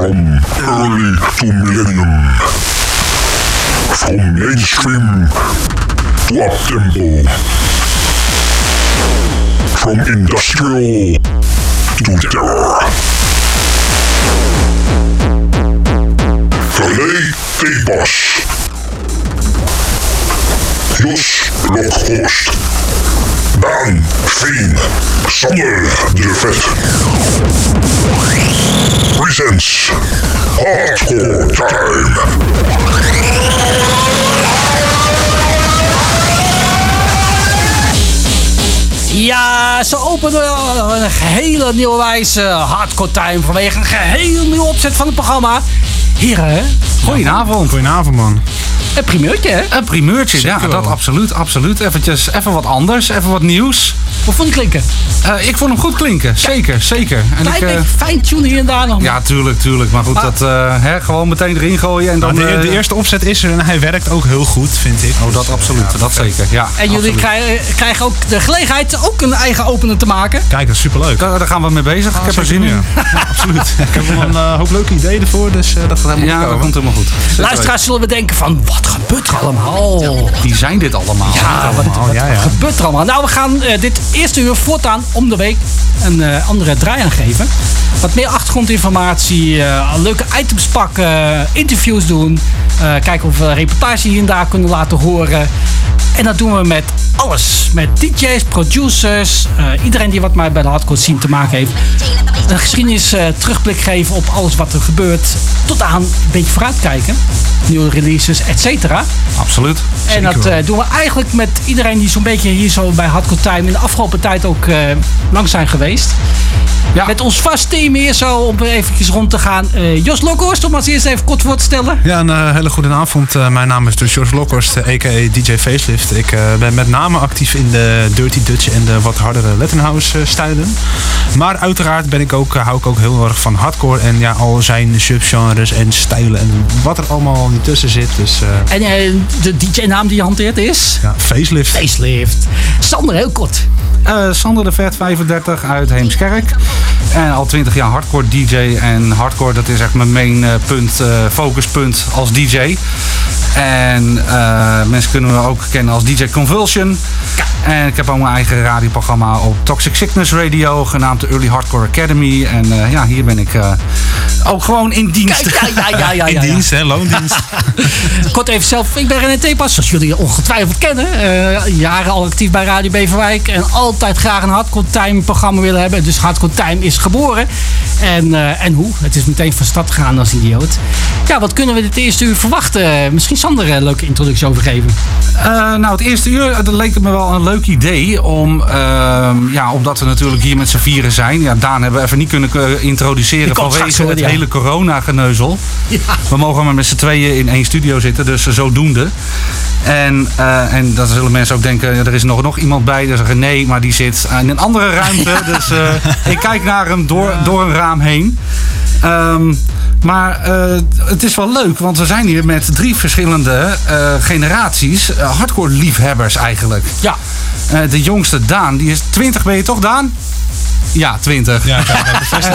From early to millennium. From mainstream to uptempo. From industrial to terror. René Tebas. Jos Lokhorst. Daan Veen. Sander de Vet. Presents Hardcore Time. Ja, ze openen een hele nieuwe wijze hardcore time vanwege een geheel nieuwe opzet van het programma. Heren, Goedenavond. Goedenavond, man. Een primeurtje hè? Een primeurtje, ja, dat absoluut, absoluut. Eventjes, even wat anders, even wat nieuws. Hoe vond je klinken? Eh, ik vond hem goed klinken, zeker, zeker. En Klein ik, eh, beetje fine-tune hier en daar nog. ja, tuurlijk, tuurlijk. Maar goed, Maar- dat eh, hè, gewoon meteen erin gooien en dan... Nou, de, eh, de eerste opzet is er en hij werkt ook heel goed, vind ik. Oh, dat absoluut, dat zeker, ja. en jullie krijgen, krijgen ook de gelegenheid ook een eigen opener te maken. Kijk, dat is superleuk. Daar, daar gaan we mee bezig. ik heb er zin in. Ja, absoluut. ik heb wel een hoop leuke ideeën ervoor, dus eh, dat gaat helemaal Ja, goed dat komen. komt helemaal goed. Luisteraars zullen we denken van, wat gebeurt er allemaal? Wie zijn dit allemaal? Ja, wat, wat, ja, wat ja. gebeurt er allemaal? Nou, we gaan dit eerste uur voortaan om de week een eh, andere draai aan geven. Wat meer achtergrondinformatie, eh, leuke items pakken, interviews doen. eh, kijken of we reportage hier en daar kunnen laten horen. En dat doen we met alles. Met DJ's, producers, iedereen die wat maar bij de hardcore scene te maken heeft. Een geschiedenis terugblik geven op alles wat er gebeurt. Tot aan een beetje vooruitkijken. Nieuwe releases, et cetera. Absoluut. En dat doen we eigenlijk met iedereen die zo'n beetje hier zo bij Hardcore Time in de afgelopen tijd ook eh, lang zijn geweest. Ja. Met ons vast team hier zo om eventjes rond te gaan. Eh, Jos Lokhorst, om als eerst even kort voor te stellen. Ja, een eh, hele goede avond. Mijn naam is dus George Lokhorst, a.k.a. DJ Facelift. Ik ben met name actief in de Dirty Dutch en de wat hardere Lettenhouse eh, stijlen. Maar uiteraard ben ik ook, hou ik ook heel erg van hardcore en ja, al zijn subgenres en stijlen en wat er allemaal niet tussen zit. Dus En de DJ-naam die je hanteert is? ja, Facelift. Facelift. Sander, heel kort. Eh, Sander de Vet, 35, uit Heemskerk. En al 20 jaar hardcore DJ. En hardcore, dat is echt mijn main eh, punt, eh, focuspunt als DJ. En eh, mensen kunnen me ook kennen als DJ Convulsion. En ik heb ook mijn eigen radioprogramma op Toxic Sickness Radio, genaamd de Early Hardcore Academy. En eh, ja, hier ben ik eh, ook gewoon in dienst. Kijk, ja, ja, ja, ja. In dienst, hè, loondienst. Kort even zelf. Ik ben René Tepas, zoals jullie ongetwijfeld kennen. Eh, jaren al actief bij Radio Beverwijk. En altijd graag een Hardcore Time programma willen hebben. Dus Hardcore Time is geboren. En, eh, en hoe? Het is meteen van stad gegaan als idioot. Ja, wat kunnen we dit eerste uur verwachten? Misschien Sander een leuke introductie over geven. Eh, nou, het eerste uur, dat leek het me wel een leuk idee. Om, ehm, ja, omdat we natuurlijk hier met z'n vieren zijn. Ja, Daan hebben we even niet kunnen eh, introduceren vanwege het ja. hele corona-geneuzel. Ja. We mogen maar met z'n tweeën in één studio zitten, dus zodoende. En, eh, en dat zullen mensen ook denken, ja, er is nog, nog iemand bij. Die zeggen nee, maar die zit in een andere ruimte. Dus eh, ik kijk naar hem door, door een raam heen. Ehm, maar eh, het is wel leuk, want we zijn hier met drie verschillende eh, generaties hardcore liefhebbers eigenlijk. Ja, de jongste Daan, die is 20, ben je toch Daan? Ja, 20. Ja,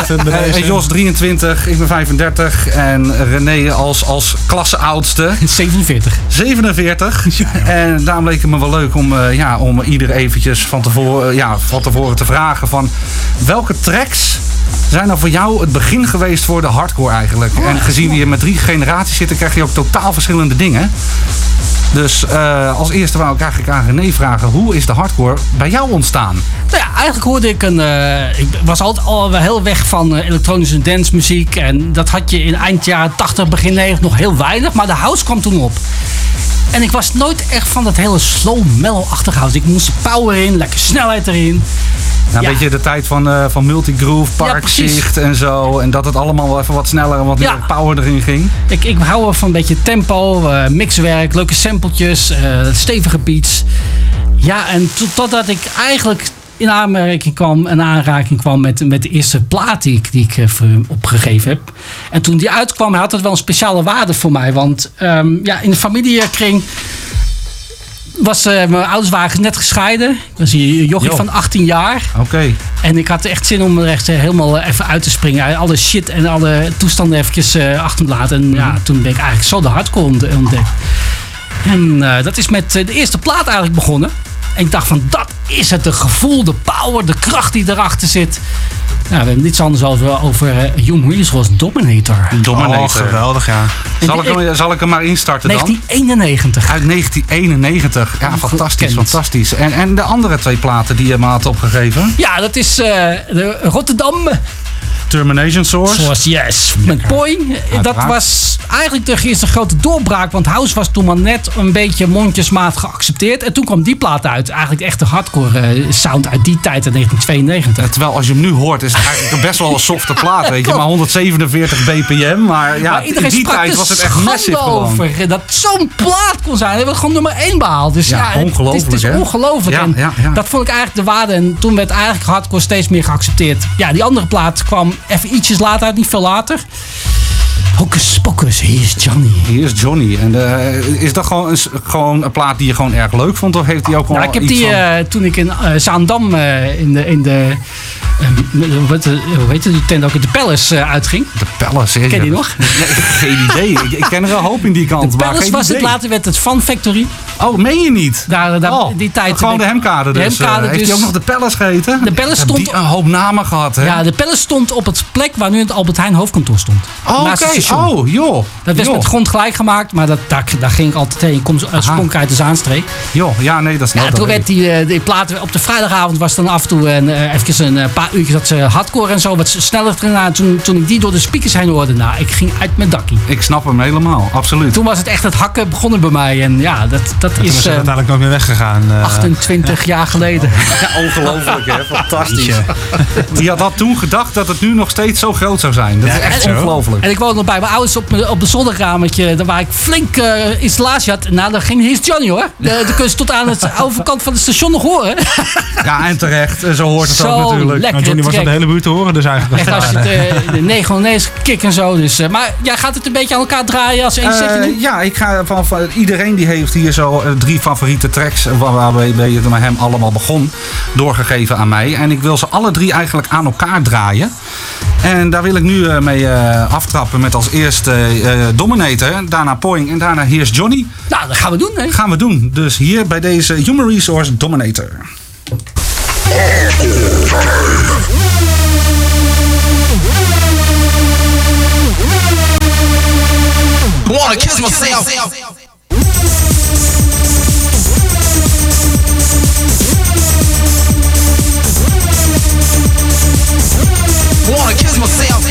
Eh, deze. Jos 23, ik ben 35 en René als, als klasseoudste 47. 47. En daarom leek het me wel leuk om, eh, ja, om ieder eventjes van tevoren, ja, van tevoren te vragen van welke tracks zijn nou voor jou het begin geweest voor de hardcore eigenlijk? en gezien we hier met drie generaties zitten, krijg je ook totaal verschillende dingen. Dus eh, als eerste wou ik eigenlijk aan René vragen, hoe is de hardcore bij jou ontstaan? Nou ja, eigenlijk hoorde ik een. eh, ik was altijd al wel heel weg van eh, elektronische dancemuziek. En dat had je in eind jaren 80, begin 90 nog heel weinig. Maar de house kwam toen op. En ik was nooit echt van dat hele slow, mellow-achtige house. Ik moest power in, lekker snelheid erin. Nou, Ja. Weet je, de tijd van, eh van multigroove, Ja, parkzicht en zo. En dat het allemaal wel even wat sneller en wat Ja. meer power erin ging. Ik, ik hou wel van een beetje tempo, eh, mixwerk, leuke sampletjes, eh, stevige beats. Ja, en to- totdat ik eigenlijk in aanmerking kwam, in aanraking kwam met, met de eerste plaat die ik, die ik eh, voor hem opgegeven heb. En toen die uitkwam, had het wel een speciale waarde voor mij. Want ehm, ja, in de familiekring was, eh, mijn ouders waren net gescheiden. Ik was een jochie Jo. van 18 jaar. Oké. En ik had echt zin om er echt eh, helemaal even uit te springen. Alle shit en alle toestanden eventjes eh, achter me te laten. En ja, toen ben ik eigenlijk zo de hardcore ont- ontdekt. En dat is met de eerste plaat eigenlijk begonnen. En ik dacht van, dat is het. De gevoel, de power, de kracht die erachter zit. Nou, we hebben niets anders over, over eh, Young Resource Dominator. Dominator. Oh, geweldig, ja. Zal ik, hem, zal ik hem maar instarten dan? 1991. Uit 1991. Ja, fantastisch, fantastisch. En, en de andere twee platen die je me had opgegeven? Ja, dat is eh, de Rotterdam. Termination Source. Zoals Yes, met Boeing. Dat was eigenlijk de eerste grote doorbraak. Want House was toen maar net een beetje mondjesmaat geaccepteerd. En toen kwam die plaat uit. Eigenlijk echt de hardcore eh, sound uit die tijd, in 1992. Terwijl als je hem nu hoort, is het eigenlijk best wel een softe plaat, weet je. Maar 147 bpm. Maar ja, maar in die tijd was het echt massive over. eh, Dat zo'n plaat kon zijn. Dat werd gewoon nummer 1 behaald. Dus Ja, ongelooflijk, Het is, het is ongelooflijk. En. Dat vond ik eigenlijk de waarde. En toen werd eigenlijk hardcore steeds meer geaccepteerd. Ja, die andere plaat kwam even ietsjes later. Niet veel later. Hocus pocus, hier is Johnny. Hier is Johnny. En eh, is dat gewoon een, gewoon een plaat die je gewoon erg leuk vond? Of heeft hij ook wel Nou, ik heb die eh, toen ik in eh, Zaandam in de. In de wat, eh, hoe heet het, die tent ook? in De Palace uitging. de Palace. Ken je die nog? Nee, geen idee. Ik, ik ken er een hoop in die kant. De Palace was het, later werd het Fun Factory. Oh, meen je niet? Daar, daar, oh, die tijd. gewoon de hemkade De dus. hemkade Eh, heeft dus. hij ook nog de Palace geheten? De Palace stond- die een hoop namen gehad, hè? Ja, de Palace stond op het plek waar nu het Albert Heijn hoofdkantoor stond. oh, oké. Station. Oh, joh. Dat werd joh. met grond gelijk gemaakt, maar dat, daar, daar ging ik altijd heen. Ik kom, uh, sprong ik uit de Zaanstreek. Joh, ja, nee, dat is Ja, nou toen werd die, eh, die plaat op de vrijdagavond was dan af en toe een, eh, eventjes een eh, paar uurtjes dat ze hardcore en zo wat sneller gedaan. Toen, toen ik die door de speakers heen hoorde, nou, ik ging uit mijn dakkie. Ik snap hem helemaal, absoluut. Toen was het echt het hakken begonnen bij mij. En ja, dat, dat Toen is is het eh, uiteindelijk nooit meer weggegaan. eh. 28 jaar geleden. Ja, ongelooflijk, hè? Fantastisch. Die had, toen gedacht dat het nu nog steeds zo groot zou zijn. Dat Ja, is echt ongelooflijk. En ik woonde nog bij mijn ouders op, op de zolderkamertje. Daar waar ik flink eh, installatie had. Nou, daar ging Here's Johnny hoor. De, de kun je tot aan het overkant van het station nog horen. Ja, en terecht. En Zo hoort het Zo ook natuurlijk. lekker. Nou, Johnny was aan de hele buurt te horen, dus eigenlijk Echt als je het het, eh, de 909 kick en zo. Dus, eh, maar jij gaat het een beetje aan elkaar draaien als één Eh, ja, ik ga van, van iedereen die heeft hier zo eh, drie favoriete tracks eh, waar- waarbij je met hem allemaal begon doorgegeven aan mij. En ik wil ze alle drie eigenlijk aan elkaar draaien. En daar wil ik nu eh, mee eh, aftrappen met als eerste eh, Dominator, daarna Poing en daarna Here's Johnny. Nou, dat gaan we doen. Hè? Gaan we doen. Dus hier bij deze Human Resource Dominator. Wanna kiss myself. Wanna kiss myself.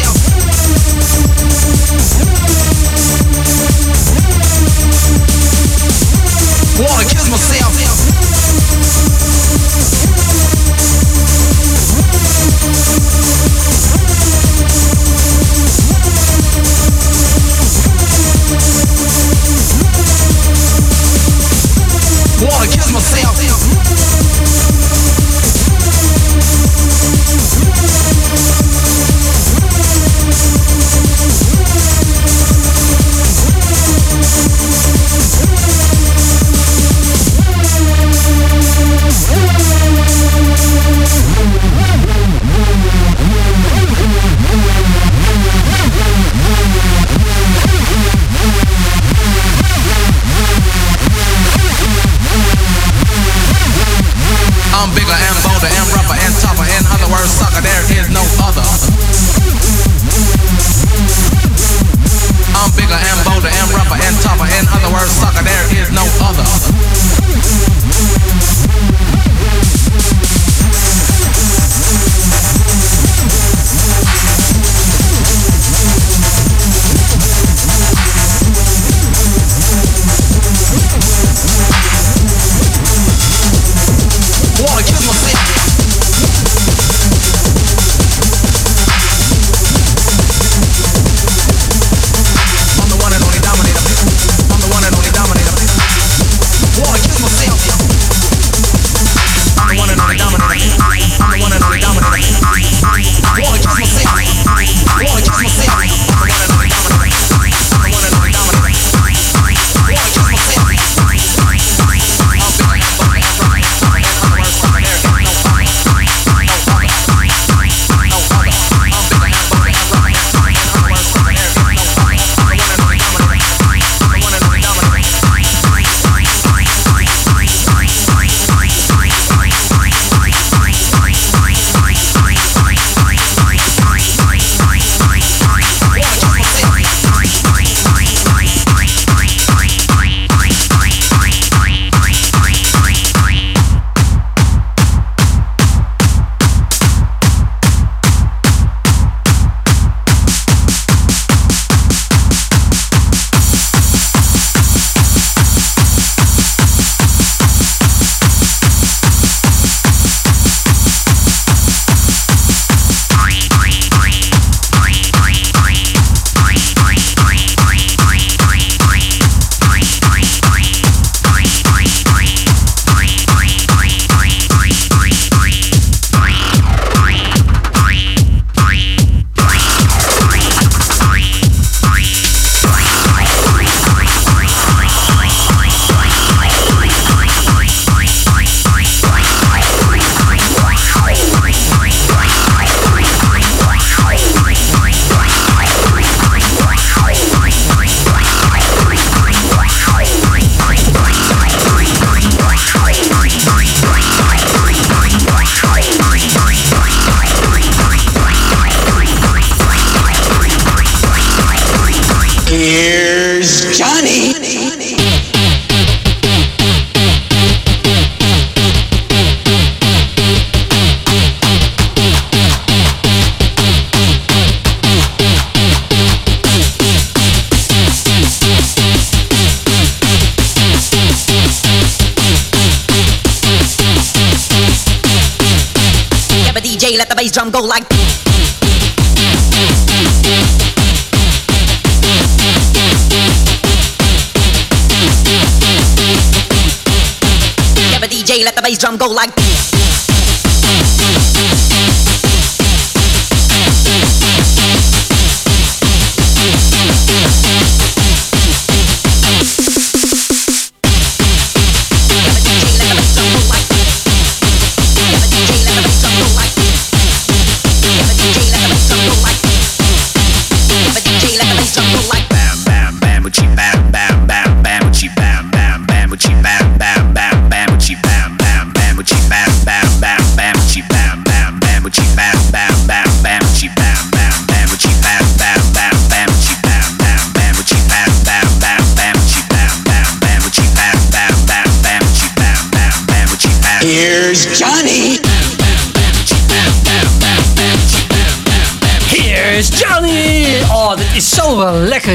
Yeah, but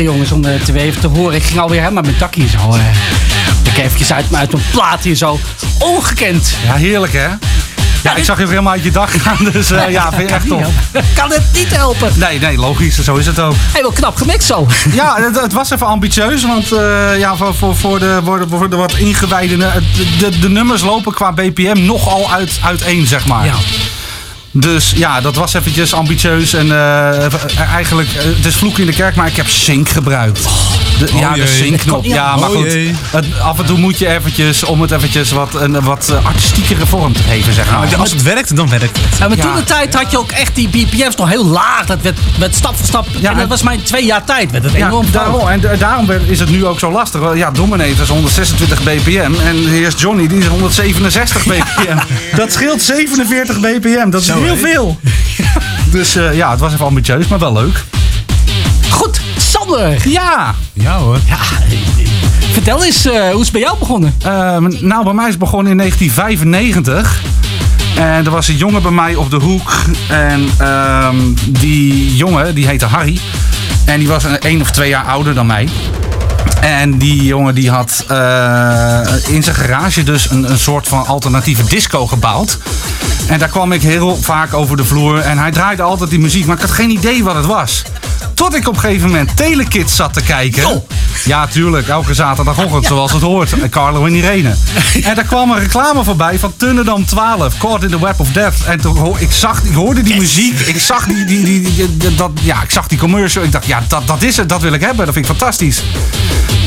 lekker, jongens, om eh, te even te horen. Ik ging alweer helemaal met dak hier zo. eh. Ik even uit, uit mijn plaat hier zo. Ongekend. Ja, heerlijk hè? Ja, ik zag je weer helemaal uit je dag gaan, dus eh, ja, vind je echt tof. Kan het niet helpen. Nee, nee, logisch, zo is het ook. Helemaal knap gemixt zo. Ja, het, het was even ambitieus, want ja, voor, voor, voor, de, voor, de, voor de wat ingewijden, de, de, de nummers lopen qua BPM nogal uit, uiteen, zeg maar. Ja. Dus ja, dat was eventjes ambitieus en eh, eigenlijk, eh, het is vloek in de kerk, maar ik heb sync gebruikt. De, ja, de sync-knop. Ja, maar Oh goed. jee. Het, af en toe moet je eventjes, om het eventjes wat, een wat eh, artistiekere vorm te geven, zeg maar. Als het werkt, dan werkt het. Ja, maar Ja. toen de tijd had je ook echt die BPM's nog heel laag. Dat werd, werd stap voor stap. Ja, en dat en- was mijn twee jaar tijd. Werd het Ja, enorm daarom, en da- daarom is het nu ook zo lastig. Wel, Ja, Dominator is 126 bpm en hier is Johnny, die is 167 bpm. Dat scheelt 47 bpm, dat is Zo, heel veel. Dus eh, ja, het was even ambitieus, maar wel leuk. Goed, Sander. Ja, Ja hoor. Vertel eens, eh, hoe is het bij jou begonnen? eh, nou bij mij is het begonnen in 1995. En er was een jongen bij mij op de hoek. En ehm, die jongen, die heette Harry. En die was een, één of twee jaar ouder dan mij. En die jongen die had eh, in zijn garage dus een, een soort van alternatieve disco gebouwd. En daar kwam ik heel vaak over de vloer. En hij draaide altijd die muziek, maar ik had geen idee wat het was. Tot ik op een gegeven moment Telekids zat te kijken. Oh. Ja, tuurlijk. Elke zaterdagochtend, zoals het hoort. Carlo en Irene. En daar kwam een reclame voorbij van Tunnedam 12. Caught in the Web of Death. En toen ik, zag, ik hoorde die muziek. Ik zag die, die, die, die- die- dat, ja, ik zag die commercial. Ik dacht, ja, dat, dat is het. Dat wil ik hebben. Dat vind ik fantastisch.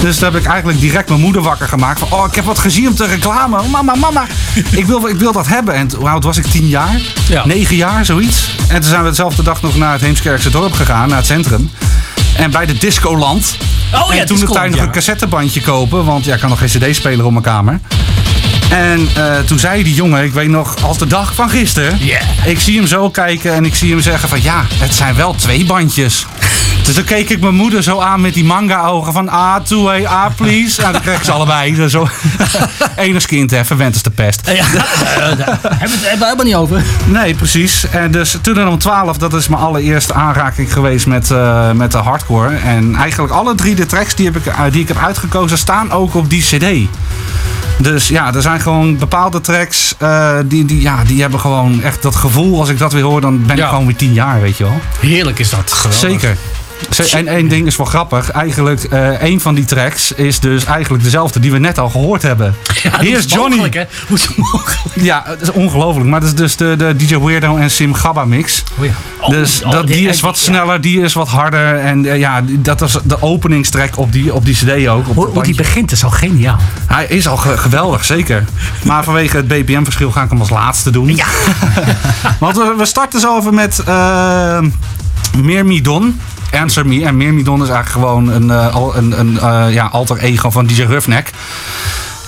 Dus toen heb ik eigenlijk direct mijn moeder wakker gemaakt. Van, oh, ik heb wat gezien op de reclame. Mama, mama, ik wil, ik wil dat hebben. En hoe oud was ik? Tien jaar? Ja. Negen jaar, zoiets. En toen zijn we dezelfde dag nog naar het Heemskerkse dorp gegaan. Naar het centrum. En bij de Discoland. Oh ja, en toen de Discoland, tijd nog een cassettebandje kopen. Want ja, ik had nog geen cd-speler op mijn kamer. En eh, toen zei die jongen, ik weet nog als de dag van gisteren. Ik zie hem zo kijken en ik zie hem zeggen van ja, het zijn wel twee bandjes. Dus toen keek ik mijn moeder zo aan met die manga-ogen van A, to A, A, please. Nou, dan kreeg ik ze allebei. Zo. Enig kind, hè, verwend is de pest. Ja, eh, daar hebben we het hebben we helemaal niet over. Nee, precies. En dus toen om 12, dat is mijn allereerste aanraking geweest met, eh, met de hardcore. En eigenlijk alle drie de tracks die, heb ik, eh, die ik heb uitgekozen staan ook op die cd. Dus ja, er zijn gewoon bepaalde tracks eh, die, die, ja, die hebben gewoon echt dat gevoel. Als ik dat weer hoor, dan ben ik gewoon weer tien jaar, weet je wel. Heerlijk is dat. Zeker. En één ding is wel grappig. Eigenlijk, eh een van die tracks is dus eigenlijk dezelfde die we net al gehoord hebben. Ja, dat Hier is Johnny. mogelijk, hè? Hoe is het mogelijk? Ja, het is ongelooflijk. Maar dat is dus de, de DJ Weirdo en Sim Gabba mix. Oh ja. Oh, dus oh, dat, die is wat ja. sneller, die is wat harder. En eh, ja, dat is de openingstrek op die, op die cd ook. Op Hoe, die begint is al geniaal. Hij is al ge- geweldig, zeker. Maar vanwege het BPM-verschil ga ik hem als laatste doen. Ja. Want we, we starten zo even met eh Mirmidon. Answer Me. En Mirmidon is eigenlijk gewoon een, eh, een, een eh, ja, alter ego van DJ Roughneck.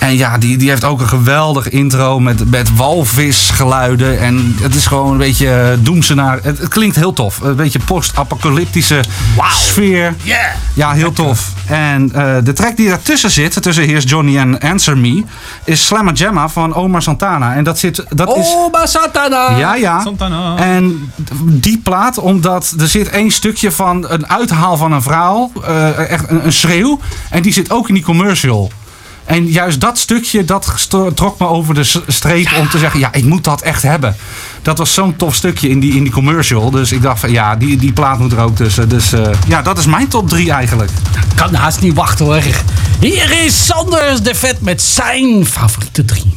En ja, die, die heeft ook een geweldig intro met, met walvisgeluiden. En het is gewoon een beetje eh, doemsenaar. Het, het klinkt heel tof. Een beetje post-apocalyptische sfeer. Ja, heel tof. En eh, de track die daartussen zit, tussen Here's Johnny en Answer Me, is Slamma Jamma van Omar Santana. En dat, zit, dat is... Oh, maar Satana! Ja, ja. Santana. En die plaat, omdat er zit één stukje van een uithaal van een vrouw, eh, echt een, een schreeuw. En die zit ook in die commercial. En juist dat stukje, dat trok me over de streep om te zeggen, ja, ik moet dat echt hebben. Dat was zo'n tof stukje in die, in die commercial. Dus ik dacht van, ja, die, die plaat moet er ook tussen. Dus eh, ja, dat is mijn top 3 eigenlijk. Kan haast niet wachten hoor. Hier is Sanders de Vet met zijn favoriete drie.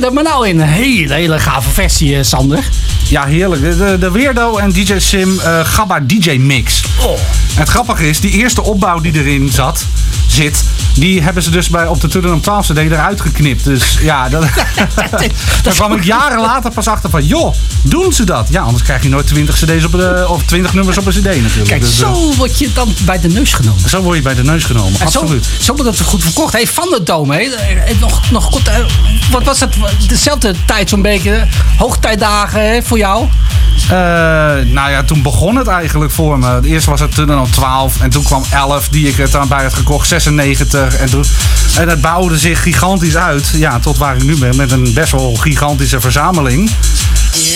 Eerder, maar nou in een hele, hele gave versie, eh, Sander. Ja, heerlijk. De, de, en DJ Sim eh Gabba DJ Mix. Oh. Het grappige is, die eerste opbouw die erin zat, zit, die hebben ze dus bij, op de Tuddenham 12 CD eruit geknipt. Dus ja, dat, daar kwam ik jaren later pas achter van, joh, doen ze dat? Ja, anders krijg je nooit 20 CD's op de, of 20 nummers op een CD natuurlijk. Kijk, Dus, eh, zo word je dan bij de neus genomen. zo word je bij de neus genomen, En zo, absoluut. zo wordt het goed verkocht. Hey, van de Dome, hè? Eh, nog, nog kort, eh, wat was het? Dezelfde tijd zo'n beetje. Hoogtijdagen voor jou. Eh, nou ja, toen begon het eigenlijk voor me. Eerst was het toen al 12 en toen kwam 11 die ik er dan bij had gekocht, 96. En, toen, en het bouwde zich gigantisch uit. Ja, tot waar ik nu ben met een best wel gigantische verzameling.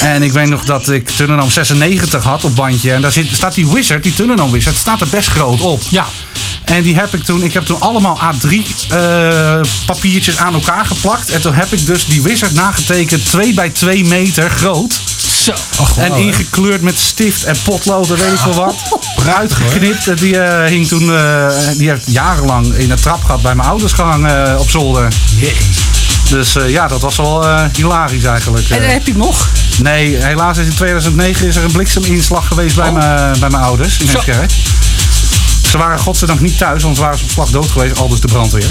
En ik weet nog dat ik Tunnenam 96 had op bandje. En daar zit, staat die Wizard, die Tunnenam Wizard, staat er best groot op. Ja. En die heb ik toen, ik heb toen allemaal A3 eh, papiertjes aan elkaar geplakt. En toen heb ik dus die Wizard nagetekend 2 bij 2 meter groot. Zo. En ingekleurd met stift en potlood en weet ik veel wat. Eruit geknipt. En Die eh, hing toen, eh, die heeft jarenlang in het trap gehad bij mijn ouders gehangen eh, op zolder. Dus eh, ja, dat was wel eh, hilarisch eigenlijk. En eh. heb je hem nog? Nee, helaas is in 2009 is er een blikseminslag geweest bij, Oh. mijn, bij mijn ouders in Zo. Heemskerk. Ze waren godzijdank niet thuis, want waren ze op slag dood geweest, al dus de brandweer.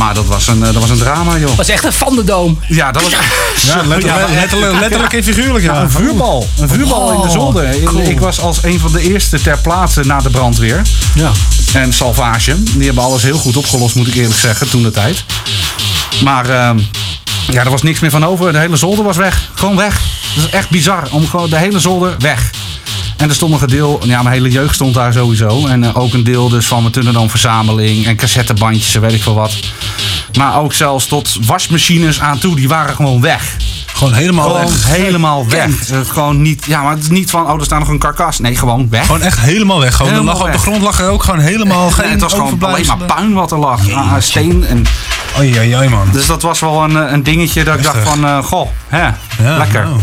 Maar dat was een, eh, dat was een drama, joh. was echt een van de Dome. Ja, dat was Ja, letterlijk, letterlijk, letterlijk en figuurlijk, ja. een vuurbal. Een vuurbal in de zolder. cool. Ik was als een van de eerste ter plaatse na de brandweer. Ja. En Salvage. Die hebben alles heel goed opgelost, moet ik eerlijk zeggen, toen de tijd. Maar ehm, ja, er was niks meer van over. De hele zolder was weg. Gewoon weg. Dat is echt bizar. Om gewoon de hele zolder weg. En er stond nog een deel, ja, mijn hele jeugd stond daar sowieso. En eh, ook een deel dus van mijn Tunnendam verzameling en cassettebandjes en weet ik veel wat. Maar ook zelfs tot wasmachines aan toe, die waren gewoon weg. Gewoon helemaal Gewoon weg. helemaal weg. Het gewoon niet, ja, maar het is niet van, oh, er staat nog een karkas. Nee, gewoon weg. Gewoon echt helemaal weg. Gewoon, Helemaal lag op de weg. grond lag er ook gewoon helemaal geen Nee, het was gewoon alleen maar puin wat er lag. Ah, steen. En, Oei, oei, oei, man. dus dat was wel een, eh, een dingetje dat ik dacht van, eh, goh, hè, Ja, lekker. nou.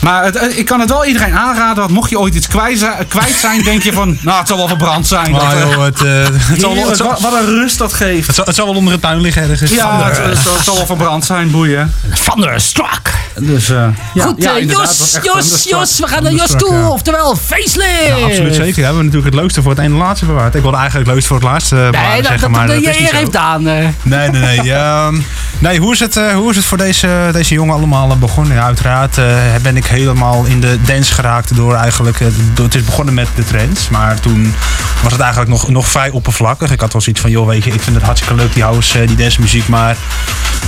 Maar het, eh, ik kan het wel iedereen aanraden, want mocht je ooit iets kwijt zijn, kwijt zijn denk je van, nou, het zal wel verbrand zijn. Maar Dat, eh, joh, het, eh, het, zal, wel- het, zal, wat, een rust dat geeft. het, zal, het zal wel onder het puin liggen ergens. Ja, het, het zal- het zal wel verbrand zijn, boeien. Thunderstruck. Dus, eh, ja, Goed, ja, Jos, Jos. Jos. We gaan naar Jos toe. ja. Oftewel, facelift. Ja, absoluut zeker. We hebben natuurlijk het leukste voor het ene laatste bewaard. Ik wilde eigenlijk het leukste voor het laatste bewaren, Nee, dat, zeggen, dat, maar dat, dat je heeft aan. eh. Nee, nee, nee. Ehm, nee hoe, is het, eh, hoe is het voor deze, deze jongen allemaal begonnen? Ja, uiteraard eh, ben ik helemaal in de dance geraakt door eigenlijk... eh, het is begonnen met de trends, maar toen was het eigenlijk nog, nog vrij oppervlakkig. Ik had wel zoiets van, joh, weet je, ik vind het hartstikke leuk, die house, eh, die dance muziek, maar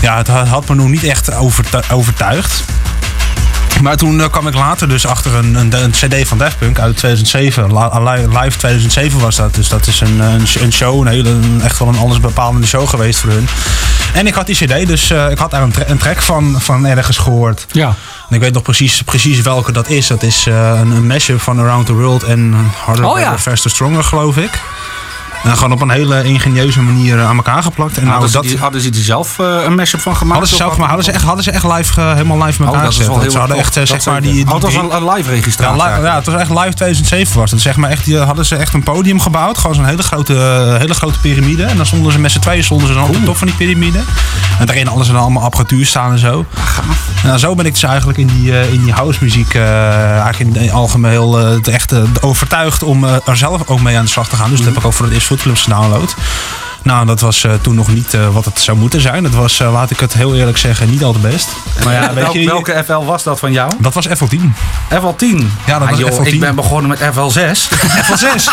ja, het had me nog niet echt overtu- overtuigd. Maar toen eh, kwam ik later dus achter een, een, een cd van Daft Punk uit 2007. La- li- live 2007 was dat. Dus dat is een, een, show, een hele, echt wel een allesbepalende show geweest voor hun. En ik had die cd, dus eh, ik had daar een, tra- een track van, van ergens gehoord. Ja. En ik weet nog precies, precies welke dat is. Dat is eh, een, een mashup van Around the World en Harder, Oh ja. Faster, Stronger, geloof ik. En gewoon op een hele ingenieuze manier eh, aan elkaar geplakt. En nou, Hadden, dat, ze, die, hadden ze die zelf eh, een mashup van gemaakt? hadden ze zelf, maar hadden ze echt, hadden ze echt live, helemaal live met Oh, elkaar dat wel gezet. heel Ze hadden echt, eh, Dat zeg maar, die, die Oh, het was drie- een, live ja, registratie. li- ja, het was echt live 2007 was het. Zeg maar echt, die hadden ze echt een podium gebouwd. Gewoon zo'n hele grote, hele grote piramide. En dan stonden ze met z'n tweeën stonden ze dan op de top van die piramide. En daarin hadden ze dan allemaal apparatuur staan en zo. Nou, zo ben ik dus eigenlijk in die, in die house muziek eh, eigenlijk in het algemeen het echt overtuigd om er zelf ook mee aan de slag te gaan. Dus dat heb ik ook voor het eerst Footclips gedownload. Nou, dat was eh, toen nog niet eh, wat het zou moeten zijn. Dat was, eh, laat ik het heel eerlijk zeggen, niet al te best. Maar ja, weet je, welke FL was dat van jou? dat was FL10. FL10. Ja, dat Ah, was joh, FL10. Ik ben begonnen met FL6. FL6.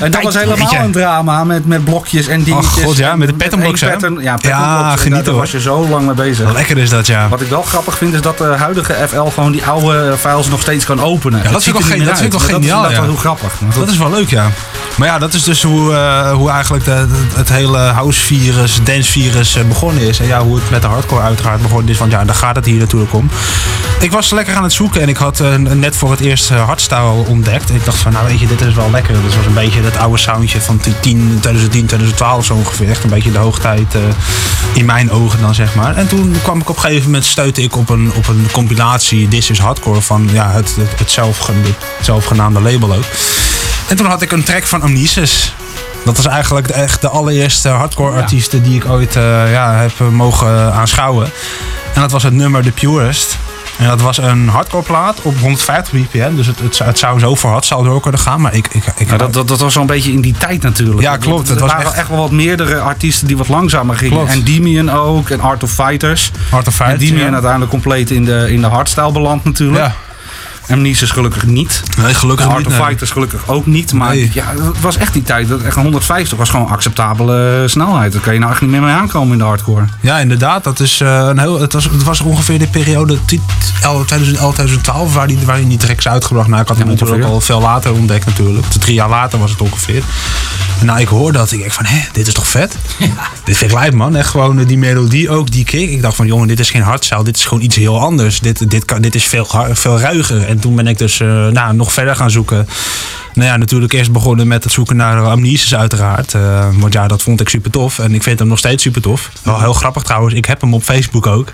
En dat was helemaal een drama met, met blokjes en dingetjes. Oh god, ja, met de patternblocks, pattern- Ja, Ja, genieten, Daar was je zo lang mee bezig. Lekker is dat, ja. Wat ik wel grappig vind is dat de huidige FL gewoon die oude files nog steeds kan openen. dat vind ziet ik wel niet ge- meer dat vind ik wel geniaal, Dat is ja. wel heel grappig. Dat is wel leuk, ja. Maar ja, dat is dus hoe, hoe eigenlijk het hele hele house-virus, dance-virus eh, begonnen is. En ja, hoe het met de hardcore uiteraard begonnen is. Want ja, daar gaat het hier natuurlijk om. Ik was lekker aan het zoeken en ik had eh, net voor het eerst uh, hardstyle ontdekt. En ik dacht van, nou weet je, dit is wel lekker. Dat was een beetje dat oude soundje van 10, 2010, 2012 zo ongeveer. Echt een beetje de hoogtijd eh, in mijn ogen dan, zeg maar. En toen kwam ik op een gegeven moment, ik op een, op een compilatie This is Hardcore van ja, het, het, het zelfgenaamde label ook. En toen had ik een track van Amnesis. Dat was eigenlijk de, echt de allereerste hardcore artiesten die ik ooit eh, ja, heb eh, mogen aanschouwen. En dat was het nummer The Purest. En dat was een hardcore plaat op 150 bpm. Dus het, het, zou- het zou zo voor hard zou door kunnen gaan. Maar ik, ik, ik Ja, dat, dat, dat was zo'n beetje in die tijd natuurlijk. Ja, klopt. Het Er waren echt- echt wel wat meerdere artiesten die wat langzamer gingen. Klopt. En Demian ook, en Art of Fighters. Art of Fighters, En Demian ja. uiteindelijk compleet in de, in de hardstyle beland natuurlijk. Ja. Amnesis gelukkig niet. Nee, gelukkig Art niet. of nee. Fighters gelukkig ook niet. Maar Nee. ja, het was echt die tijd. Dat echt een 150 was gewoon acceptabele snelheid. Daar kan je nou echt niet meer mee aankomen in de hardcore. Ja, inderdaad. Dat is, eh, een heel, het, was, het was ongeveer de periode ti- 2011, 2012 waar die, waar die tracks uitgebracht. Nou, ik had hem Ja, natuurlijk al veel later ontdekt natuurlijk. Drie jaar later was het ongeveer. Nou, ik hoor dat. Ik denk van, hé, dit is toch vet? Dit vind ik lijp, man. Echt gewoon eh, die melodie ook, die kick. Ik dacht van, jongen, dit is geen hardstyle. Dit is gewoon iets heel anders. Dit, dit, kan, dit is veel, veel ruiger. En toen ben ik dus eh, nou, nog verder gaan zoeken. Nou ja, natuurlijk eerst begonnen met het zoeken naar Amnesis uiteraard. Eh, want ja, dat vond ik super tof. En ik vind hem nog steeds super tof. Wel heel grappig trouwens. Ik heb hem op Facebook ook.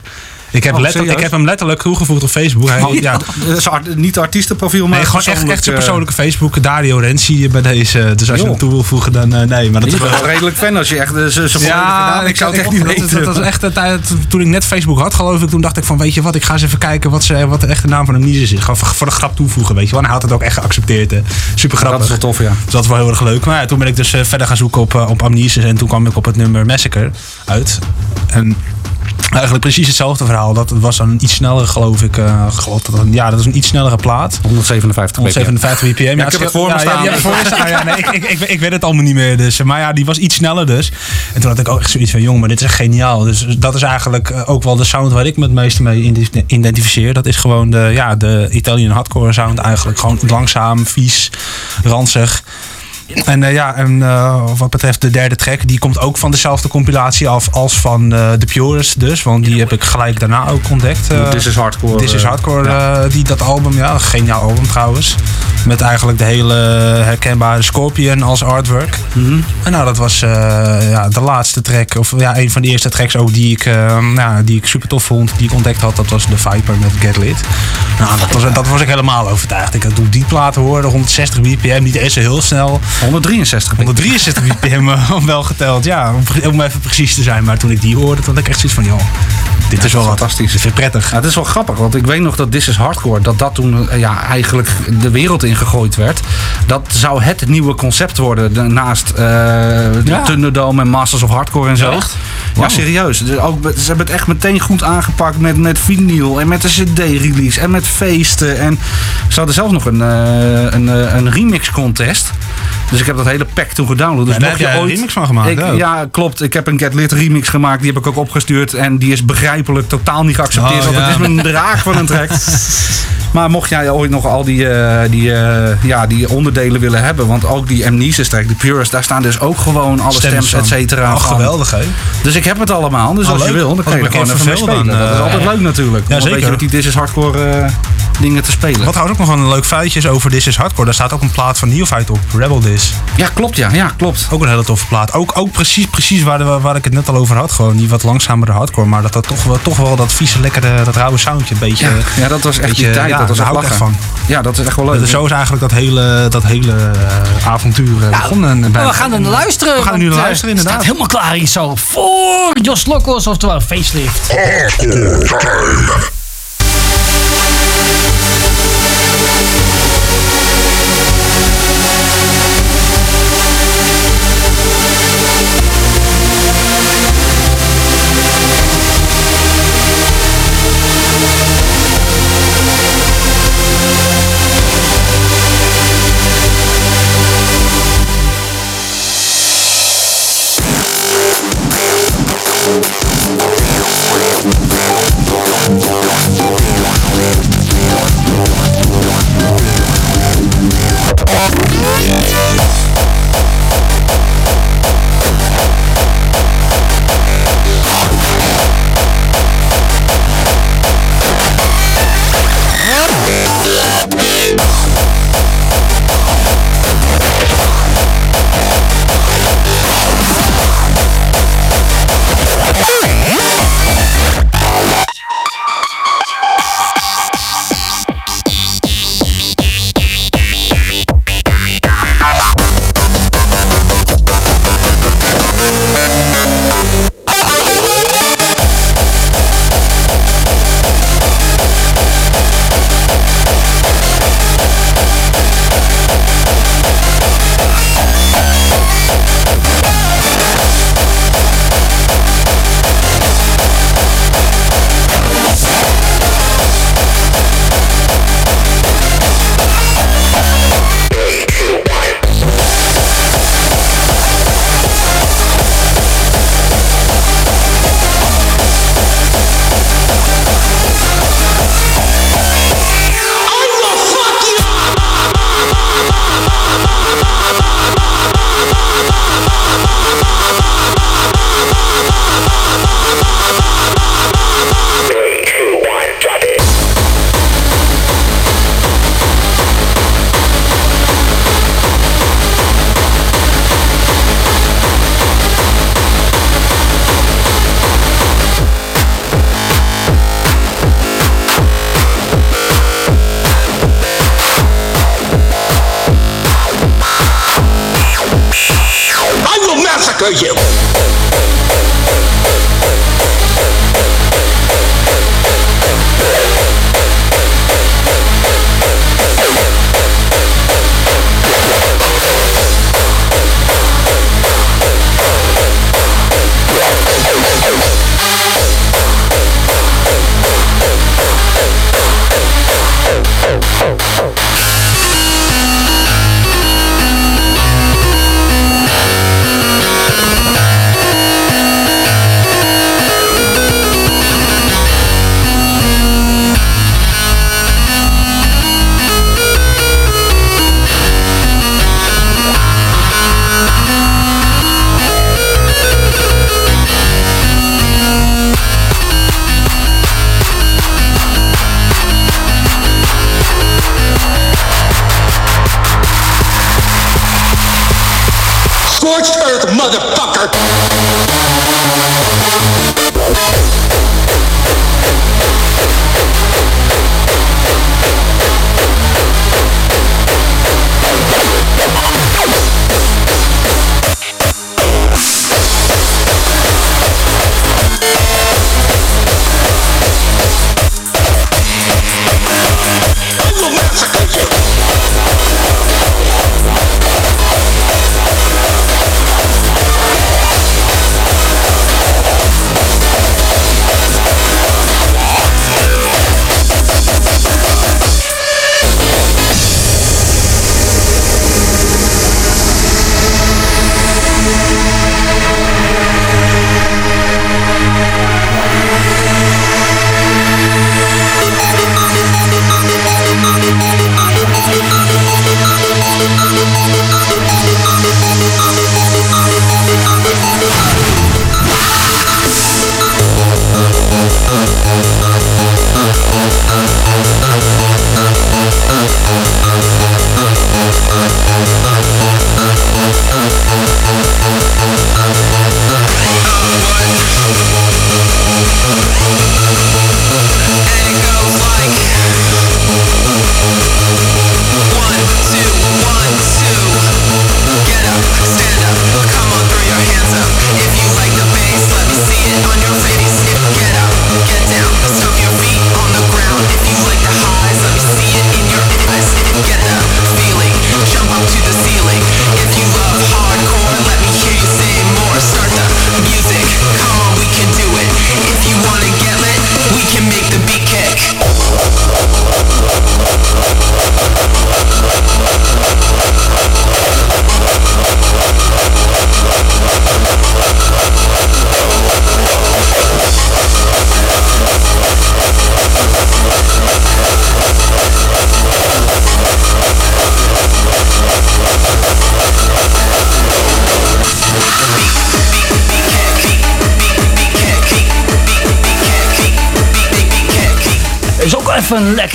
Ik heb, Oh, letterlijk, ik heb hem letterlijk toegevoegd op Facebook. Hij, ja, Dat is art- niet artiestenprofiel, maar Nee, gewoon echt, echt zijn persoonlijk, persoonlijke Facebook. Dario Renzi bij deze. Dus als je hem toe wil voegen, dan eh, nee. Maar dat eh, is wel redelijk fan als je echt eh, ze volledige naam- Ik zou het echt niet dat, weten. dat was echt tijd, toen ik net Facebook had, geloof ik. Toen dacht ik van, weet je wat, ik ga eens even kijken wat, ze, wat de echte naam van hem niet is. Gewoon voor, de grap toevoegen, weet je wel. En hij had het ook echt geaccepteerd. eh. Super grappig. Dat is wel tof, ja. Dus dat is wel heel erg leuk. Maar ja, toen ben ik dus eh, verder gaan zoeken op, eh, op Amnesis. En toen kwam ik op het nummer Massacre uit. En eigenlijk precies hetzelfde verhaal. Dat was een iets sneller, geloof ik. eh, god, dat- ja, dat is een iets snellere plaat. 157 bpm. 157 bpm. Ja, ik heb het voor me ja, staan. Ja, je hebt het voor je staan. Ja, nee, ik, ik, ik, ik weet het allemaal niet meer. Dus. Maar ja, die was iets sneller dus. En toen had ik ook echt zoiets van, jongen, maar dit is echt geniaal. Dus dat is eigenlijk eh, ook wel de sound waar ik me het meeste mee ide- identificeer. Dat is gewoon de, ja, de Italian hardcore sound eigenlijk. Gewoon langzaam, vies, ranzig. En eh, ja, en eh, wat betreft de derde track, die komt ook van dezelfde compilatie af als van eh The Purist dus. Want die heb ik gelijk daarna ook ontdekt. eh, This is hardcore. This is Hardcore, die, dat album. Ja, geniaal album trouwens. Met eigenlijk de hele herkenbare Scorpion als artwork. Mhm. En nou, dat was ja, de laatste track. Of ja, een van de eerste tracks ook die ik, ja, die ik super tof vond. Die ik ontdekt had. Dat was The Viper met Get Lit. Nou, dat was, dat was ik helemaal overtuigd. Ik had toen die plaat hoorde, 160 bpm. Niet eens zo heel snel. 163 bpm. 163 bpm eh, wel geteld. Ja, om, even precies te zijn. Maar toen ik die hoorde, toen had ik echt zoiets van... joh, dit is wel fantastisch. Dit vind ik prettig. Ja, het is wel grappig, want ik weet nog dat This is Hardcore, dat dat toen eh, ja, eigenlijk de wereld ingegooid werd. Dat zou het nieuwe concept worden, de- naast eh Ja. Thunderdome en Masters of Hardcore en zo. Ja, echt? Ja, serieus. Dus ook, ze hebben het echt meteen goed aangepakt met, met vinyl en met de cd-release en met feesten. En ze hadden zelfs nog een, een, een remix contest. Dus ik heb dat hele pack toen gedownload. Dus Ja, daar heb je jij een ooit, remix van gemaakt, Ik, ook. ja, klopt. Ik heb een Get Lit remix gemaakt. Die heb ik ook opgestuurd. En die is begrijpelijk totaal niet geaccepteerd. Oh, want ja. het is mijn draak van een track. Maar mocht jij ooit nog al die, eh, die, eh, ja, die onderdelen willen hebben. Want ook die Amnesis track, de Purist, daar staan dus ook gewoon alle stems, et cetera. Oh, geweldig, hè? Dus ik heb het allemaal. Dus Oh, als je wil, dan kan je er een gewoon even mee spelen. dan, dat is eh, altijd leuk natuurlijk. ja, om een beetje zeker. met die This is Hardcore dingen te spelen. Wat trouwens ook nog een leuk feitje is over This is Hardcore. Daar staat ook een plaat van Neophyte op, Rebel This. Ja, klopt ja. Ja, klopt. Ook een hele toffe plaat. Ook, ook precies, precies waar, de- waar ik het net al over had. Gewoon die wat langzamere hardcore. Maar dat dat toch wel, toch wel dat vieze, lekkere, dat rauwe soundje een beetje... Ja, ja, dat was echt beetje, die tijd. ja, dat was daar echt hou ik echt lachen. van. Ja, dat is echt wel leuk. Dus zo is eigenlijk dat hele, dat hele eh, avontuur eh, begonnen. bij- Maar we gaan er naar luisteren. We gaan er nu naar eh, luisteren, het inderdaad. staat helemaal klaar hier zo. Voor Jos Lokkos, oftewel Facelift. Hardcore time.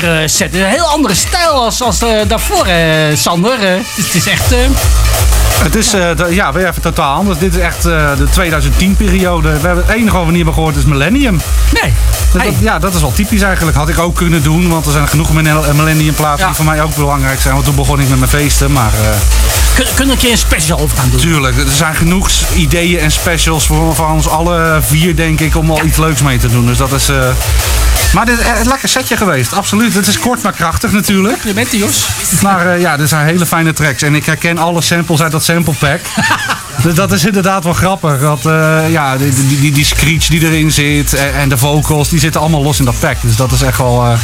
Lekkere set. Een heel andere stijl als, als eh, daarvoor, eh, Sander. Eh, het, is, echt... eh, Het is eh, ja, weer even totaal anders. Dit is echt eh, de 2010-periode. We hebben het enige wat we niet hebben gehoord is Millennium. nee. Dat, Hey. dat- ja, dat is wel typisch eigenlijk. Had ik ook kunnen doen, want er zijn genoeg Millennium Millennium platen Ja. die voor mij ook belangrijk zijn. Want toen begon ik met mijn feesten. Maar eh, Kun, kunnen we een keer een special over gaan doen? tuurlijk, er zijn genoeg ideeën en specials voor, voor ons alle vier, denk ik, om al iets leuks mee te doen. Dus dat is. eh, maar dit is een lekker setje geweest, absoluut. Het is kort maar krachtig natuurlijk. Je bent die, Jos. Maar eh, ja, dit zijn hele fijne tracks. En ik herken alle samples uit dat sample pack. dus dat is inderdaad wel grappig. Dat, eh, ja, die, die, die, die screech die erin zit en, en de vocals, die zitten allemaal los in dat pack. Dus dat is echt wel, eh,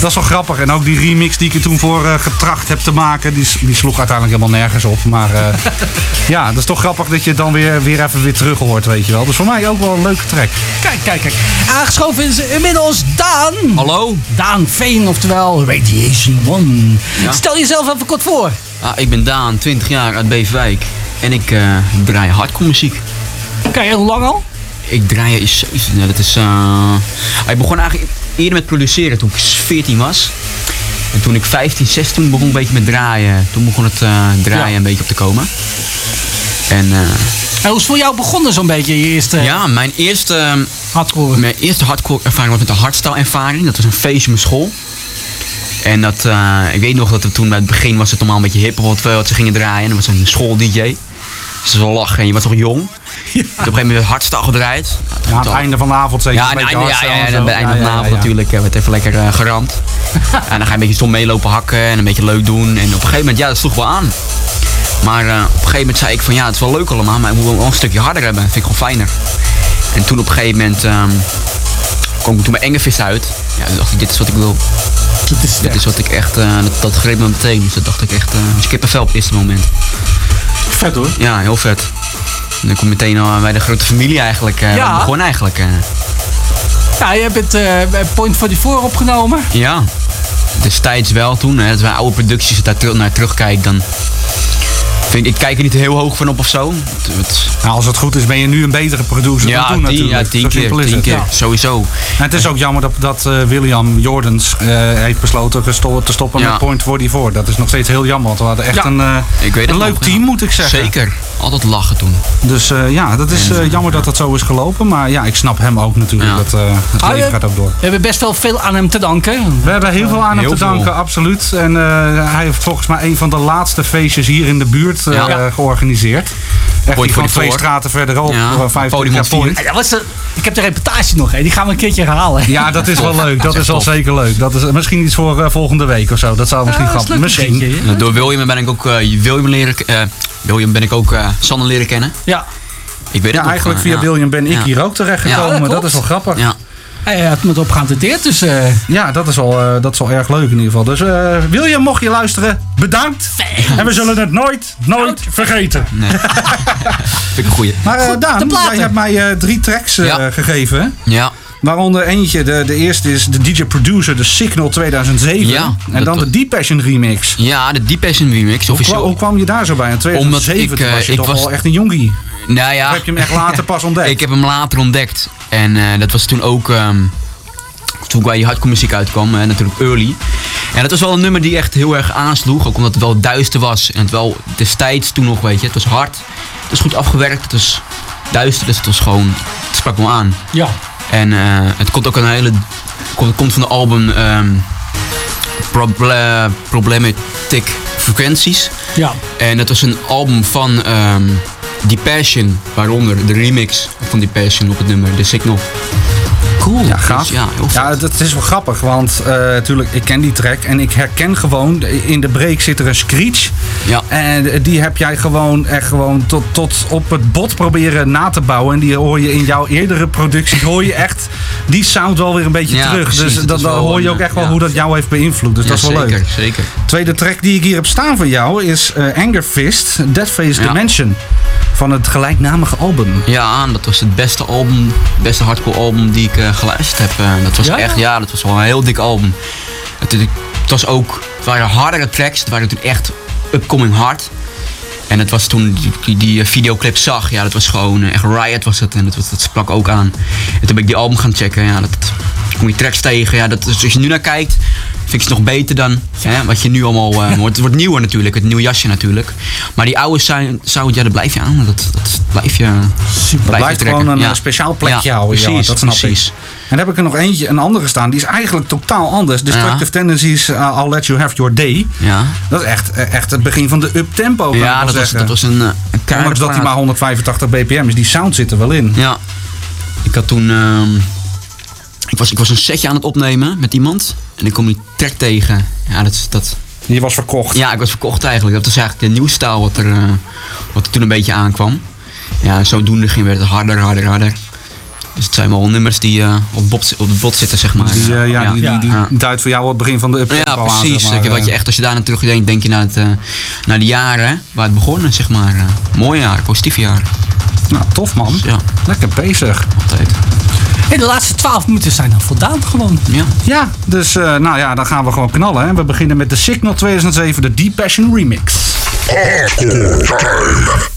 dat is wel grappig. En ook die remix die ik er toen voor eh, getracht heb te maken, die, die sloeg uiteindelijk helemaal nergens op. Maar eh, ja, dat is toch grappig dat je het dan weer, weer even weer terug hoort, weet je wel. Dus voor mij ook wel een leuke track. Kijk, kijk, kijk. Aangeschoven is inmiddels Daan. Hallo, Daan Veen, oftewel Radiation One. Ja. Stel jezelf even kort voor. ah, ik ben Daan, 20 jaar uit Beverwijk. En ik eh, draai hardcore muziek. Kijk, hoe lang al? Ik draai is, is- nou, dat is. eh, ik begon eigenlijk eerder met produceren toen ik 14 was. En toen ik 15, 16 begon een beetje met draaien. Toen begon het eh, draaien Ja. een beetje op te komen. En eh, En hoe is voor jou begonnen zo'n beetje, je eerste ja, mijn eerste, eh, hardcore? mijn eerste hardcore ervaring was met de hardstyle ervaring. Dat was een feestje in mijn school. En dat, eh, ik weet nog dat het toen bij het begin was het allemaal een beetje hip wat, wat ze gingen draaien. En dat was een school DJ. Dat was wel lachen en je was nog jong. Ik heb op een gegeven moment hardstyle gedraaid. Nou, Ja, aan het einde van de avond zeker. Ja, aan het einde, ja, ja, ja, bij het einde Ja, van de ja, avond ja, ja. natuurlijk eh, werd even lekker eh, geramd. en dan ga je een beetje stom meelopen hakken en een beetje leuk doen. En op een gegeven moment, ja, dat sloeg wel aan. Maar eh, op een gegeven moment zei ik van ja, het is wel leuk allemaal, maar ik moet wel een stukje harder hebben. vind ik gewoon fijner. En toen op een gegeven moment ehm kwam ik toen bij Engevis uit. Ja, toen dacht ik, dit is wat ik wil. Is Dit is wat ik echt, dat, dat greep me meteen. Dus dat dacht ik echt, uh, kippenvel op het eerste moment. Vet hoor. Ja, heel vet. En dan kom je meteen al bij de grote familie eigenlijk. eh Ja. Begon eigenlijk. eh. Ja, je hebt eh, bij Point 44 opgenomen. Ja, destijds wel toen. Hè, dat wij oude producties als ik daar naar terugkijk, dan vind ik, kijk er niet heel hoog van op of zo. Het, Nou, als het goed is, ben je nu een betere producer ja, dan toen tien, natuurlijk. ja, tien keer, tien het. keer, Ja. sowieso. En het is ook jammer dat, dat eh, William Jordans eh, heeft besloten gesto- te stoppen Ja. met Point 44. Dat is nog steeds heel jammer, want we hadden echt een, Ik weet een het leuk nog, team, moet ik zeggen. Zeker, altijd lachen toen. Dus eh, ja, dat is eh, jammer dat dat zo is gelopen. Maar ja, ik snap hem ook natuurlijk. Ja. Dat, eh, het Ah, leven gaat ook door. We hebben best wel veel aan hem te danken. We hebben heel veel aan hem te danken, absoluut. En eh, hij heeft volgens mij een van de laatste feestjes hier in de buurt eh, Ja. georganiseerd. Echt Point die van 44. twee straten verderop. Ja, 50 podium jaar op vier. Point. Ja, dat was de, ik heb de reportage nog, hè. die gaan we een keertje herhalen. Ja, dat is wel leuk. Dat is wel zeker leuk. Dat is misschien iets voor volgende week of zo. Dat zou misschien grappig. Misschien. Door William ben ik ook William leren, eh, William ben ik ook eh Sander leren kennen. Ja, Ik weet het Ja, nog, eigenlijk eh, via ja. William ben ik Ja. hier ook terechtgekomen. Ja, dat is wel grappig. Ja, Ja, hij had me geattendeerd, dus... eh, dat, is wel, eh, dat is wel erg leuk in ieder geval. Dus eh, William, mocht je luisteren, bedankt. En we zullen het nooit, nooit vergeten. vind ik een goeie. Maar eh, Daan, jij hebt mij eh, drie tracks eh, Ja. gegeven. Ja, Waaronder eentje, de, de eerste is de DJ Producer, de Signal 2007. Ja, en dan de Deep Passion remix. ja de Deep Passion remix, Hoe, officieel. hoe kwam je daar zo bij? In 2007 Omdat ik, toen was je eh, ik toch was- wel echt een jongie. Nou ja. Of heb je hem echt later pas ontdekt? Ik heb hem later ontdekt. En eh, dat was toen ook. ehm, toen ik bij die hardcore muziek uitkwam, eh, natuurlijk early. En dat was wel een nummer die echt heel erg aansloeg. Ook omdat het wel duister was. En het wel destijds toen nog, weet je. Het was hard. Het was goed afgewerkt. Het was duister. Dus het was gewoon. Het sprak me aan. ja. En eh, het komt ook een hele. Komt, komt van de album. ehm Proble- Problematic Frequenties. Ja. En dat was een album van ehm Die Passion, waaronder de remix van Die Passion op het nummer The Signal. Cool. Ja, gaaf. Dus ja, Ja, dat is wel grappig, want eh natuurlijk, ik ken die track en ik herken gewoon, in de break zit er een screech. Ja. En die heb jij gewoon echt gewoon tot, tot op het bot proberen na te bouwen. En die hoor je in jouw eerdere producties, hoor je echt die sound wel weer een beetje Ja, terug. precies. dus Het dan, hoor je ook echt wel ja. hoe dat jou heeft beïnvloed. Dus Ja, dat is wel zeker, leuk. zeker. Tweede track die ik hier heb staan van jou is eh, Anger Fist, Deadface Ja. Dimension. Van het gelijknamige album. Ja, dat was het beste album, beste hardcore album die ik eh, geluisterd heb. Eh, dat was Ja? echt, ja, dat was wel een heel dik album. Het, het was ook, het waren hardere tracks, het waren toen echt upcoming hard. En het was toen die, die, die, eh, videoclip zag, ja, dat was gewoon echt Riot was het. En dat, dat sprak ook aan. En toen ben ik die album gaan checken, ja, dat, kom je tracks tegen. Ja, dat, als je nu naar kijkt, vind ik ze nog beter dan hè, wat je nu allemaal hoort. Het wordt nieuwer natuurlijk, het nieuwe jasje natuurlijk. Maar die oude sound, ja, dat blijf je aan. Dat, dat blijf je Het blijft gewoon een eh, speciaal plekje ja, houden. ja, Precies, dat snap precies. ik. En dan heb ik er nog eentje, een andere staan. Die is eigenlijk totaal anders. Destructive Tendencies, uh, I'll Let You Have Your Day. Ja, Dat is echt, echt het begin van de up-tempo. ja dat, was, dat was een, een Ondanks dat hij maar 185 bpm is. Die sound zit er wel in. Ja. Ik had toen... ehm, ik, was, ik was een setje aan het opnemen met iemand. En ik kom die track tegen. Ja, dat, is- dat, Die was verkocht. ja, ik was verkocht eigenlijk. Dat was eigenlijk de nieuwe stijl wat er, eh, wat er toen een beetje aankwam. Ja, zodoende ging werd het harder, harder, harder. Dus het zijn wel nummers die eh, op, bot, op de bot zitten, zeg maar. Die, eh, ja, die, die, die Ja. duidt voor jou het begin van de up-tempo Ja, aan, precies. zeg maar. Wat je echt, als je daar naar terugdenkt, denk je naar, het, eh, naar de jaren waar het begonnen, zeg maar. mooie jaar, positief jaar. Nou, tof man. Ja, Lekker bezig. altijd. En de laatste 12 minuten zijn dan voldaan gewoon. Ja. Ja, dus eh, nou ja, dan gaan we gewoon knallen. Hè. We beginnen met de Signal 2007, de Deep Passion Remix. Hardcore time.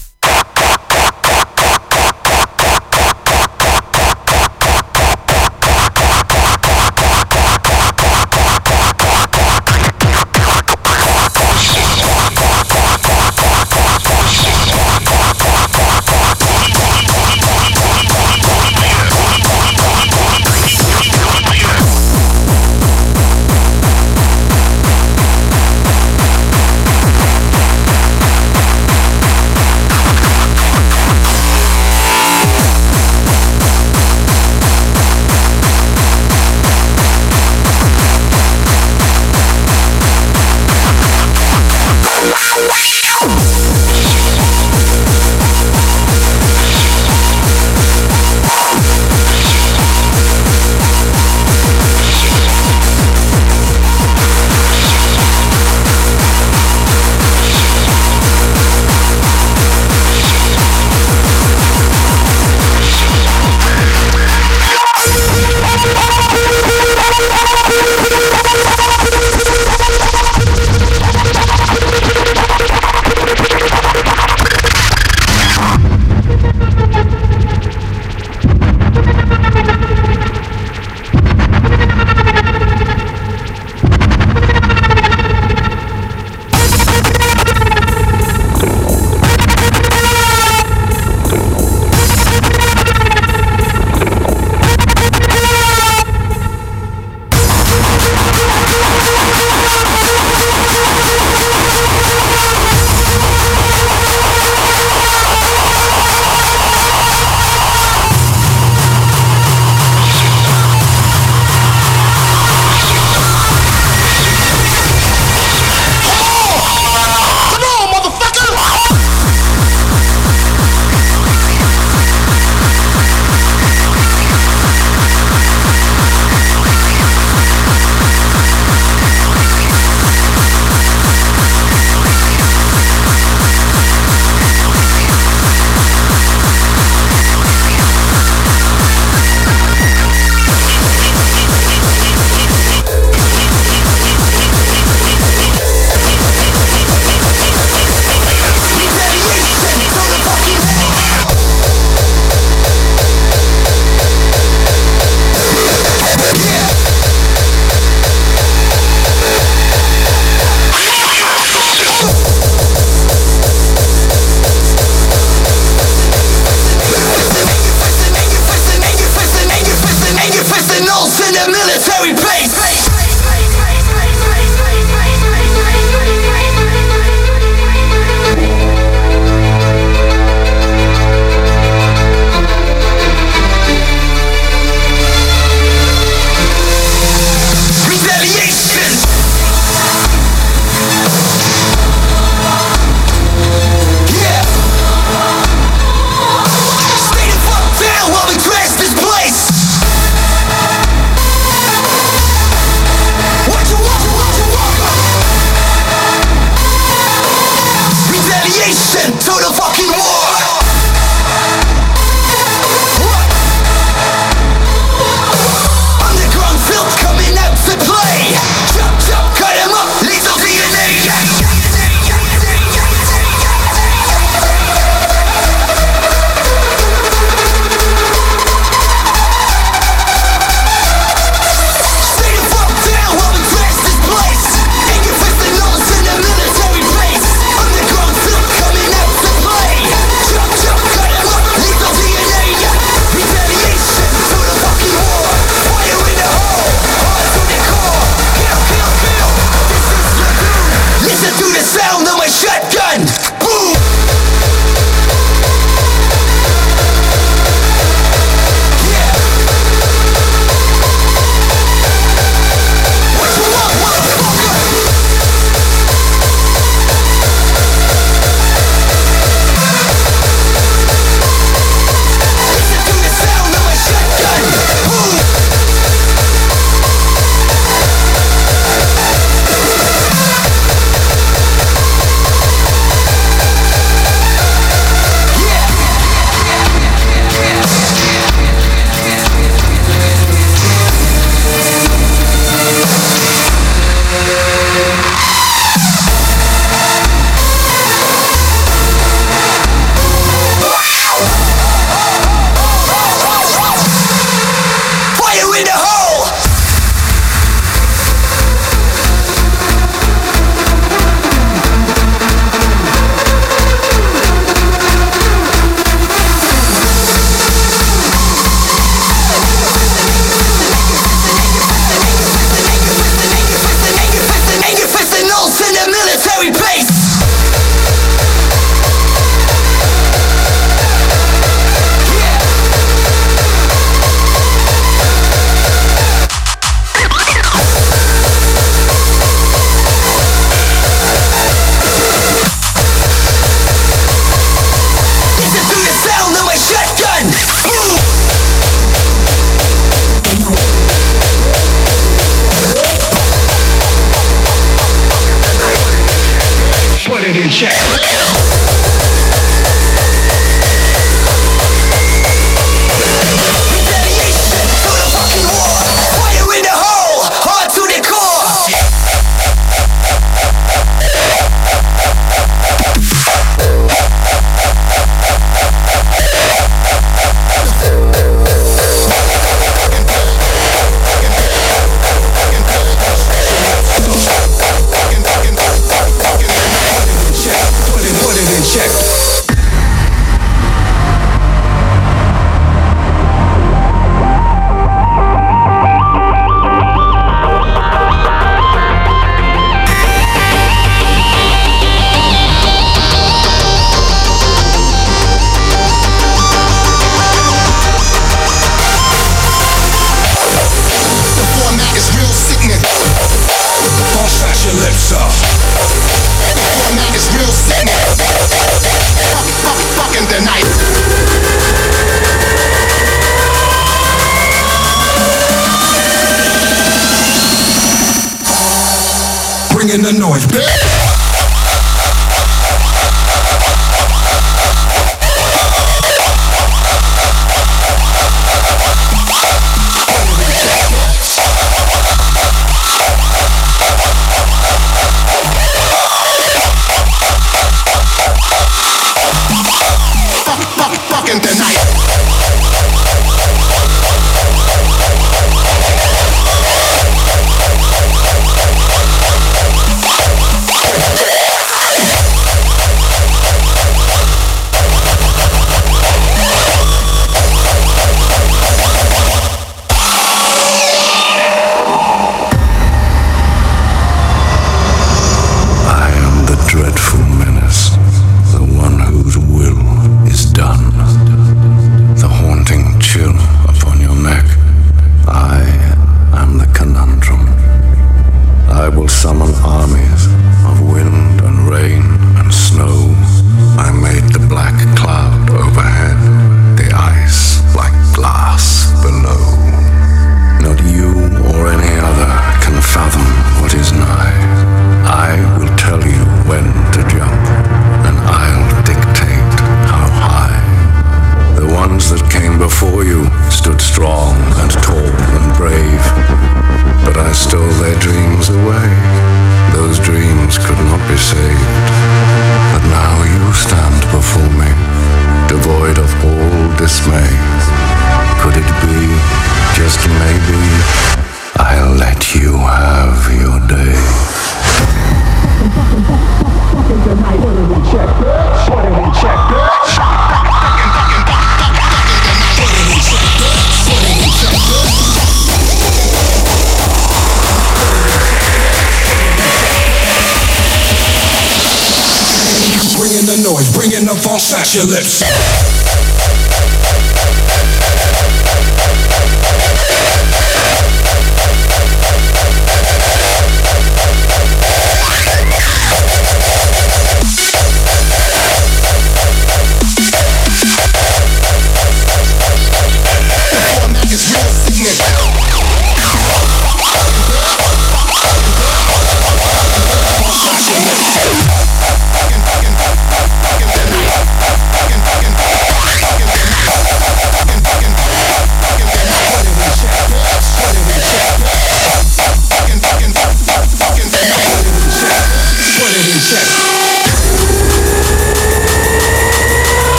your lips.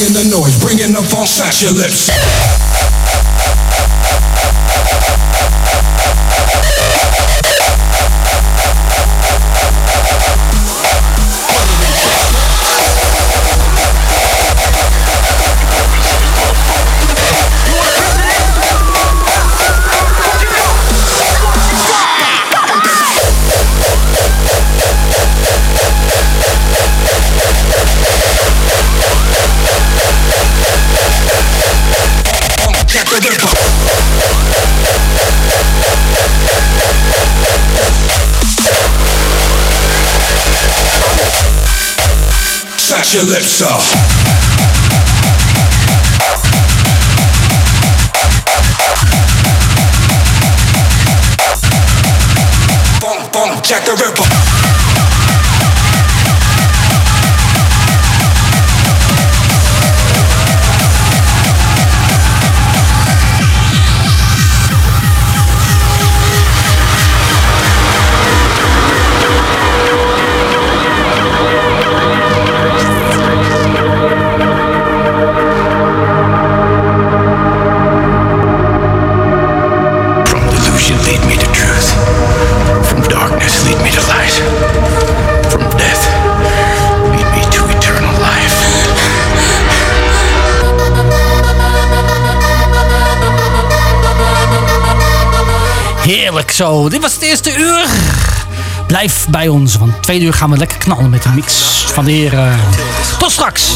bringing the noise, bringing the false at your lips. your lips off. zo. Dit was het eerste uur. Blijf bij ons, want twee uur gaan we lekker knallen met de mix van de heren. Tot straks.